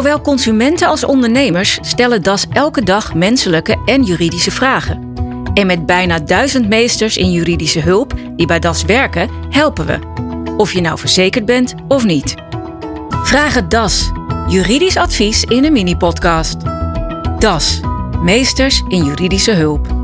Zowel consumenten als ondernemers stellen DAS elke dag menselijke en juridische vragen. En met bijna duizend meesters in juridische hulp die bij DAS werken, helpen we. Of je nou verzekerd bent of niet. Vraag het DAS. Juridisch advies in een mini-podcast. DAS. Meesters in juridische hulp.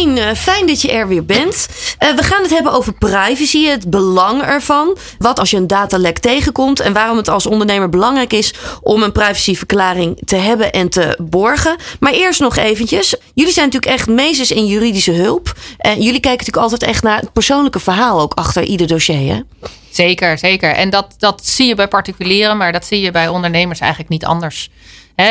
Carolien, eh, fijn dat je er weer bent. Uh, we gaan het hebben over privacy, het belang ervan. Wat als je een datalek tegenkomt en waarom het als ondernemer belangrijk is om een privacyverklaring te hebben en te borgen. Maar eerst nog eventjes. Jullie zijn natuurlijk echt meesters in juridische hulp. En jullie kijken natuurlijk altijd echt naar het persoonlijke verhaal ook achter ieder dossier. Hè? Zeker, zeker. En dat, dat zie je bij particulieren, maar dat zie je bij ondernemers eigenlijk niet anders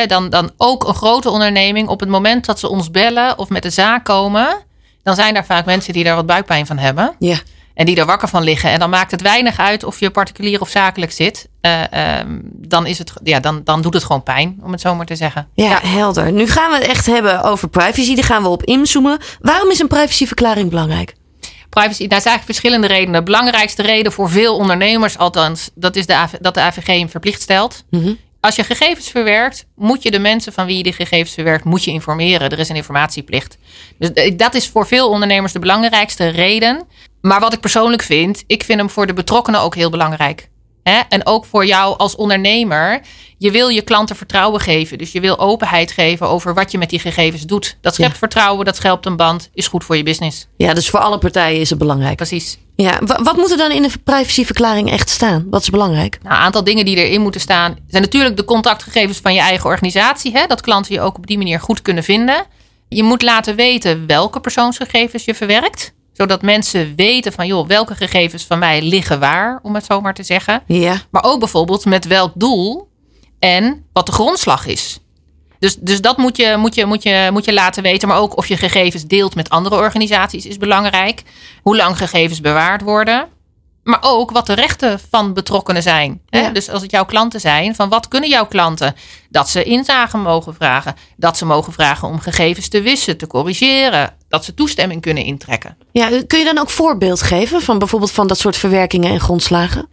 dan, dan ook een grote onderneming, op het moment dat ze ons bellen of met de zaak komen, dan zijn er vaak mensen die daar wat buikpijn van hebben. Ja. En die er wakker van liggen. En dan maakt het weinig uit of je particulier of zakelijk zit. Uh, um, dan, is het, ja, dan, dan doet het gewoon pijn, om het zo maar te zeggen. Ja, helder. Nu gaan we het echt hebben over privacy. Daar gaan we op inzoomen. Waarom is een privacyverklaring belangrijk? Privacy, daar zijn eigenlijk verschillende redenen. De belangrijkste reden voor veel ondernemers, althans, dat is de, dat de AVG hem verplicht stelt. Mm als je gegevens verwerkt, moet je de mensen van wie je die gegevens verwerkt, moet je informeren. Er is een informatieplicht. Dus dat is voor veel ondernemers de belangrijkste reden. Maar wat ik persoonlijk vind, ik vind hem voor de betrokkenen ook heel belangrijk. En ook voor jou als ondernemer. Je wil je klanten vertrouwen geven. Dus je wil openheid geven over wat je met die gegevens doet. Dat schept vertrouwen, dat schept een band, is goed voor je business. Ja, dus voor alle partijen is het belangrijk. Precies. Ja, wat moet er dan in de privacyverklaring echt staan? Wat is belangrijk? Nou, een aantal dingen die erin moeten staan zijn natuurlijk de contactgegevens van je eigen organisatie. Hè? Dat klanten je ook op die manier goed kunnen vinden. Je moet laten weten welke persoonsgegevens je verwerkt zodat mensen weten van, joh, welke gegevens van mij liggen waar, om het zo maar te zeggen. Ja. Maar ook bijvoorbeeld met welk doel en wat de grondslag is. Dus, dus dat moet je, moet, je, moet, je, moet je laten weten. Maar ook of je gegevens deelt met andere organisaties is belangrijk. Hoe lang gegevens bewaard worden. Maar ook wat de rechten van betrokkenen zijn. Hè? Dus als het jouw klanten zijn, van wat kunnen jouw klanten? Dat ze inzage mogen vragen. Dat ze mogen vragen om gegevens te wissen, te corrigeren. Dat ze toestemming kunnen intrekken. Ja, kun je dan ook voorbeeld geven van bijvoorbeeld van dat soort verwerkingen en grondslagen?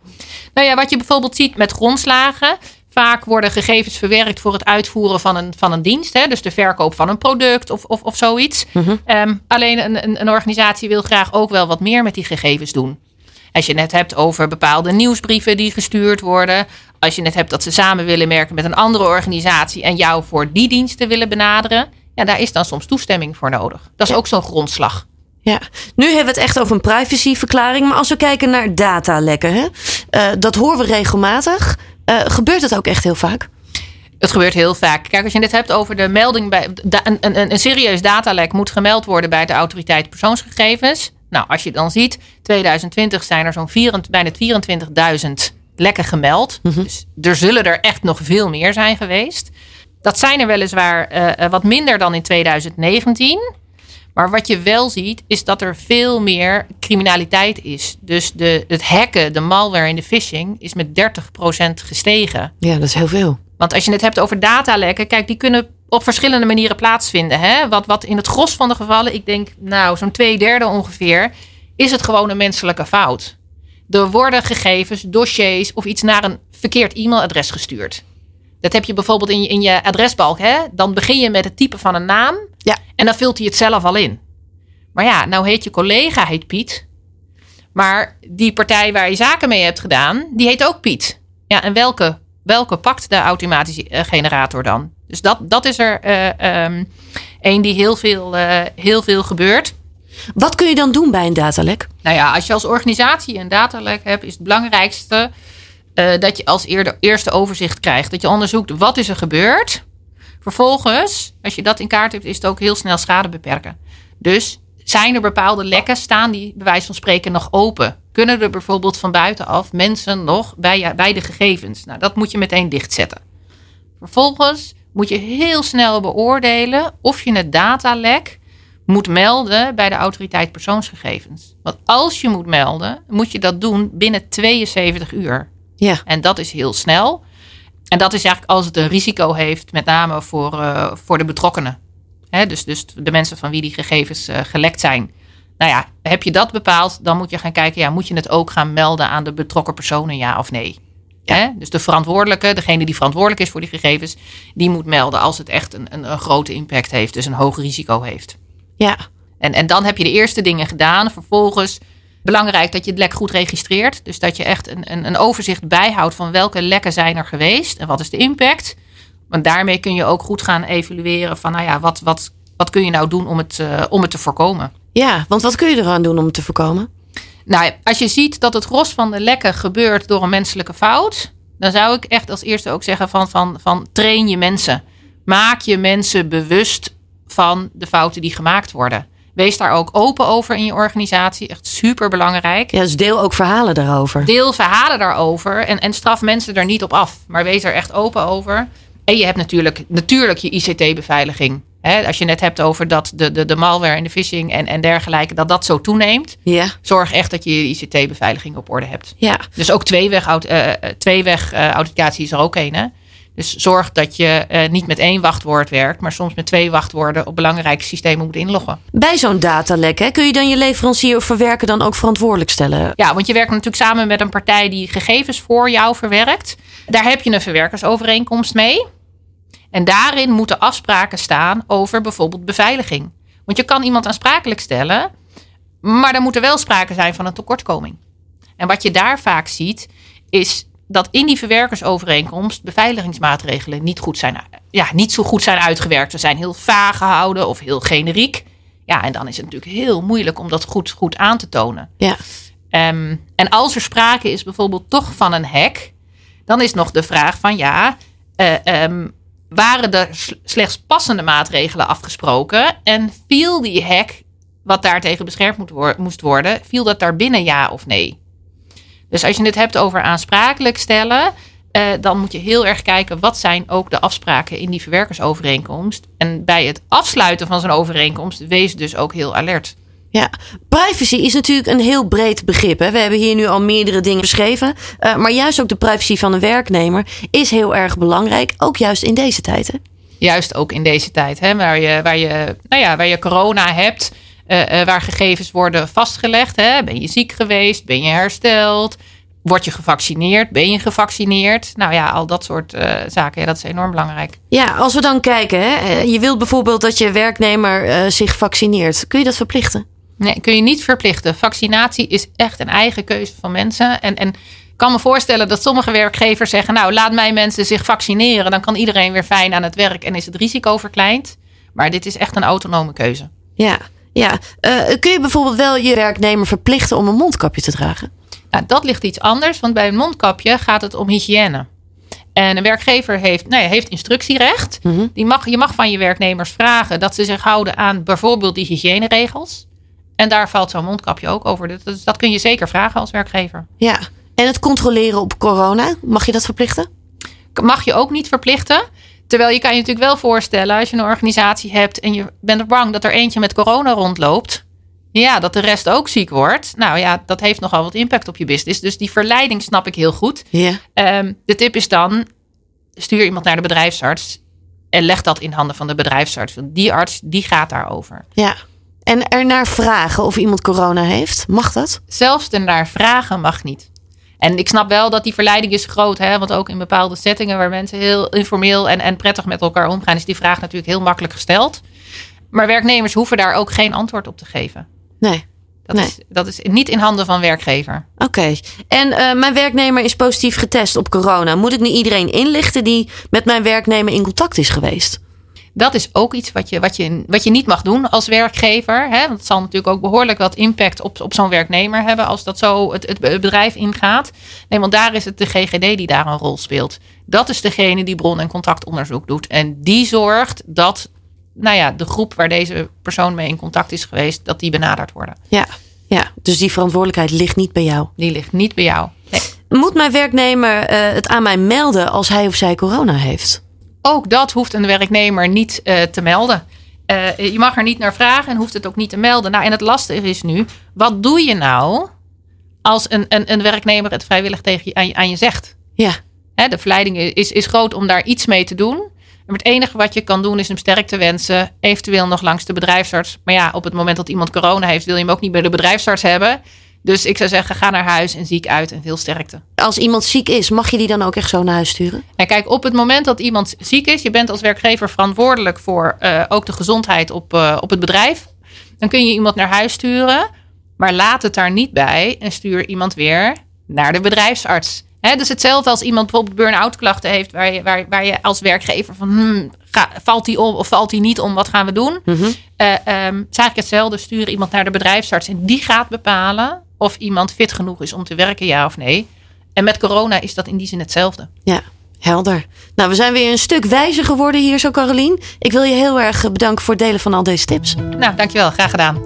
Nou ja, wat je bijvoorbeeld ziet met grondslagen. Vaak worden gegevens verwerkt voor het uitvoeren van een, van een dienst. Hè? Dus de verkoop van een product of, of, of zoiets. Mhm. Ehm, alleen een, een, een organisatie wil graag ook wel wat meer met die gegevens doen. Als je net hebt over bepaalde nieuwsbrieven die gestuurd worden. Als je net hebt dat ze samen willen werken met een andere organisatie en jou voor die diensten willen benaderen. Ja, daar is dan soms toestemming voor nodig. Dat is ook zo'n grondslag. Ja, nu hebben we het echt over een privacyverklaring. Maar als we kijken naar datalekken, hè? Uh, dat horen we regelmatig. Uh, gebeurt het ook echt heel vaak? Het gebeurt heel vaak. Kijk, als je het hebt over de melding bij. Een, een, een serieus datalek moet gemeld worden bij de autoriteit persoonsgegevens. Nou, als je dan ziet, 2020 zijn er zo'n bijna 24.000 lekken gemeld. Mhm. Dus er zullen er echt nog veel meer zijn geweest. Dat zijn er weliswaar uh, wat minder dan in 2019. Maar wat je wel ziet, is dat er veel meer criminaliteit is. Dus de, het hacken, de malware en de phishing is met 30% gestegen. Ja, dat is heel veel. Want als je het hebt over datalekken, kijk, die kunnen op verschillende manieren plaatsvinden. Hè? Wat, wat in het gros van de gevallen, ik denk nou zo'n twee derde ongeveer, is het gewoon een menselijke fout. Er worden gegevens, dossiers of iets naar een verkeerd e-mailadres gestuurd. Dat heb je bijvoorbeeld in je, in je adresbalk. Hè? Dan begin je met het type van een naam. Ja. En dan vult hij het zelf al in. Maar ja, nou heet je collega heet Piet. Maar die partij waar je zaken mee hebt gedaan, die heet ook Piet. Ja, en welke, welke pakt de automatische eh, generator dan? Dus dat, dat is er uh, een die heel veel, uh, heel veel gebeurt. Wat kun je dan doen bij een datalek? Nou ja, als je als organisatie een datalek hebt, is het belangrijkste uh, dat je als eerder, eerste overzicht krijgt. Dat je onderzoekt wat is er gebeurd. Vervolgens, als je dat in kaart hebt, is het ook heel snel schade beperken. Dus zijn er bepaalde lekken, staan die bij wijze van spreken nog open? Kunnen er bijvoorbeeld van buitenaf mensen nog bij, bij de gegevens? Nou, dat moet je meteen dichtzetten. Vervolgens moet je heel snel beoordelen of je het datalek moet melden bij de autoriteit persoonsgegevens. Want als je moet melden, moet je dat doen binnen 72 uur. Ja. En dat is heel snel. En dat is eigenlijk als het een risico heeft, met name voor, uh, voor de betrokkenen. Hè, dus, dus de mensen van wie die gegevens uh, gelekt zijn. Nou ja, heb je dat bepaald, dan moet je gaan kijken, ja, moet je het ook gaan melden aan de betrokken personen, ja of nee? Hè? Dus de verantwoordelijke, degene die verantwoordelijk is voor die gegevens, die moet melden als het echt een, een, een grote impact heeft, dus een hoog risico heeft. Ja. En, en dan heb je de eerste dingen gedaan. Vervolgens belangrijk dat je het lek goed registreert. Dus dat je echt een, een, een overzicht bijhoudt van welke lekken zijn er geweest en wat is de impact. Want daarmee kun je ook goed gaan evalueren van, nou ja, wat, wat, wat kun je nou doen om het, uh, om het te voorkomen? Ja, want wat kun je eraan doen om het te voorkomen? Nou, als je ziet dat het gros van de lekken gebeurt door een menselijke fout, dan zou ik echt als eerste ook zeggen van, van, van train je mensen. Maak je mensen bewust van de fouten die gemaakt worden. Wees daar ook open over in je organisatie. Echt super belangrijk. Ja, dus deel ook verhalen daarover. Deel verhalen daarover en, en straf mensen er niet op af. Maar wees er echt open over. En je hebt natuurlijk, natuurlijk je ICT-beveiliging. als je net hebt over dat de, de, de malware en de phishing en, en dergelijke, dat dat zo toeneemt. Ja. Zorg echt dat je je ICT-beveiliging op orde hebt. Ja. Dus ook tweeweg, uh, tweeweg uh, authenticatie is er ook een. Hè? Dus zorg dat je uh, niet met één wachtwoord werkt, maar soms met twee wachtwoorden op belangrijke systemen moet inloggen. Bij zo'n datalek, hè, kun je dan je leverancier of verwerker dan ook verantwoordelijk stellen? Ja, want je werkt natuurlijk samen met een partij die gegevens voor jou verwerkt. Daar heb je een verwerkersovereenkomst mee. En daarin moeten afspraken staan over bijvoorbeeld beveiliging. Want je kan iemand aansprakelijk stellen, maar er moet er wel sprake zijn van een tekortkoming. En wat je daar vaak ziet, is dat in die verwerkersovereenkomst beveiligingsmaatregelen niet, goed zijn, ja, niet zo goed zijn uitgewerkt. Ze zijn heel vaag gehouden of heel generiek. Ja, en dan is het natuurlijk heel moeilijk om dat goed, goed aan te tonen. Ja. Um, en als er sprake is bijvoorbeeld toch van een hack, dan is nog de vraag van ja, uh, um, waren er slechts passende maatregelen afgesproken en viel die hack, wat daartegen beschermd moet moest worden, viel dat daar binnen ja of nee? Dus als je het hebt over aansprakelijk stellen, uh, dan moet je heel erg kijken wat zijn ook de afspraken in die verwerkersovereenkomst. En bij het afsluiten van zo'n overeenkomst, wees dus ook heel alert. Ja, privacy is natuurlijk een heel breed begrip. Hè? We hebben hier nu al meerdere dingen beschreven. Uh, maar juist ook de privacy van een werknemer is heel erg belangrijk. Ook juist in deze tijd. Hè? Juist ook in deze tijd. Hè? Waar, je, waar, je, nou ja, waar je corona hebt. Uh, uh, waar gegevens worden vastgelegd. Hè? Ben je ziek geweest? Ben je hersteld? Word je gevaccineerd? Ben je gevaccineerd? Nou ja, al dat soort uh, zaken, ja, dat is enorm belangrijk. Ja, als we dan kijken, hè, je wilt bijvoorbeeld dat je werknemer zich vaccineert. Kun je dat verplichten? Nee, kun je niet verplichten. Vaccinatie is echt een eigen keuze van mensen. En, en ik kan me voorstellen dat sommige werkgevers zeggen: Nou, laat mijn mensen zich vaccineren. Dan kan iedereen weer fijn aan het werk en is het risico verkleind. Maar dit is echt een autonome keuze. Ja, ja. Uh, kun je bijvoorbeeld wel je werknemer verplichten om een mondkapje te dragen? Nou, dat ligt iets anders, want bij een mondkapje gaat het om hygiëne. En een werkgever heeft, nou ja, heeft instructierecht. Mhm. Die mag, je mag van je werknemers vragen dat ze zich houden aan bijvoorbeeld die hygiëneregels. En daar valt zo'n mondkapje ook over. Dus dat kun je zeker vragen als werkgever. Ja, en het controleren op corona, mag je dat verplichten? Mag je ook niet verplichten. Terwijl je kan je natuurlijk wel voorstellen, als je een organisatie hebt en je bent er bang dat er eentje met corona rondloopt. Ja, dat de rest ook ziek wordt. Nou ja, dat heeft nogal wat impact op je business. Dus die verleiding snap ik heel goed. Ja. Um, de tip is dan, stuur iemand naar de bedrijfsarts en leg dat in handen van de bedrijfsarts. Want die arts, die gaat daarover. Ja. En er naar vragen of iemand corona heeft, mag dat? Zelfs er naar vragen mag niet. En ik snap wel dat die verleiding is groot. Hè? Want ook in bepaalde settingen waar mensen heel informeel en, en prettig met elkaar omgaan, is die vraag natuurlijk heel makkelijk gesteld. Maar werknemers hoeven daar ook geen antwoord op te geven. Nee. Dat, nee. is, dat is niet in handen van werkgever. Oké. Okay. En uh, mijn werknemer is positief getest op corona. Moet ik nu iedereen inlichten die met mijn werknemer in contact is geweest? Dat is ook iets wat je, wat je, wat je niet mag doen als werkgever. Hè? Want het zal natuurlijk ook behoorlijk wat impact op, op zo'n werknemer hebben als dat zo het, het bedrijf ingaat. Nee, want daar is het de GGD die daar een rol speelt. Dat is degene die bron- en contactonderzoek doet. En die zorgt dat nou ja, de groep waar deze persoon mee in contact is geweest, dat die benaderd worden. Ja, ja. dus die verantwoordelijkheid ligt niet bij jou. Die ligt niet bij jou. Nee. Moet mijn werknemer uh, het aan mij melden als hij of zij corona heeft? Ook dat hoeft een werknemer niet uh, te melden. Uh, je mag er niet naar vragen en hoeft het ook niet te melden. Nou, en het lastige is nu, wat doe je nou als een, een, een werknemer het vrijwillig tegen je, aan, je, aan je zegt? Ja. Hè, de verleiding is, is groot om daar iets mee te doen. Maar het enige wat je kan doen is hem sterk te wensen. Eventueel nog langs de bedrijfsarts. Maar ja, op het moment dat iemand corona heeft, wil je hem ook niet bij de bedrijfsarts hebben. Dus ik zou zeggen, ga naar huis en ziek uit en veel sterkte. Als iemand ziek is, mag je die dan ook echt zo naar huis sturen? En kijk, op het moment dat iemand ziek is, je bent als werkgever verantwoordelijk voor uh, ook de gezondheid op, uh, op het bedrijf. Dan kun je iemand naar huis sturen, maar laat het daar niet bij en stuur iemand weer naar de bedrijfsarts. He, dus hetzelfde als iemand bijvoorbeeld burn-out klachten heeft, waar je, waar, waar je als werkgever van hmm, ga, valt die om of valt die niet om, wat gaan we doen? Mm -hmm. uh, um, het is eigenlijk hetzelfde, stuur iemand naar de bedrijfsarts en die gaat bepalen of iemand fit genoeg is om te werken, ja of nee. En met corona is dat in die zin hetzelfde. Ja, helder. Nou, we zijn weer een stuk wijzer geworden hier zo, Carolien. Ik wil je heel erg bedanken voor het delen van al deze tips. Nou, dankjewel. Graag gedaan.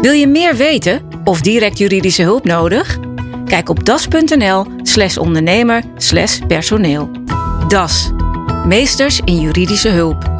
Wil je meer weten of direct juridische hulp nodig? Kijk op das.nl slash ondernemer slash personeel. Das. Meesters in juridische hulp.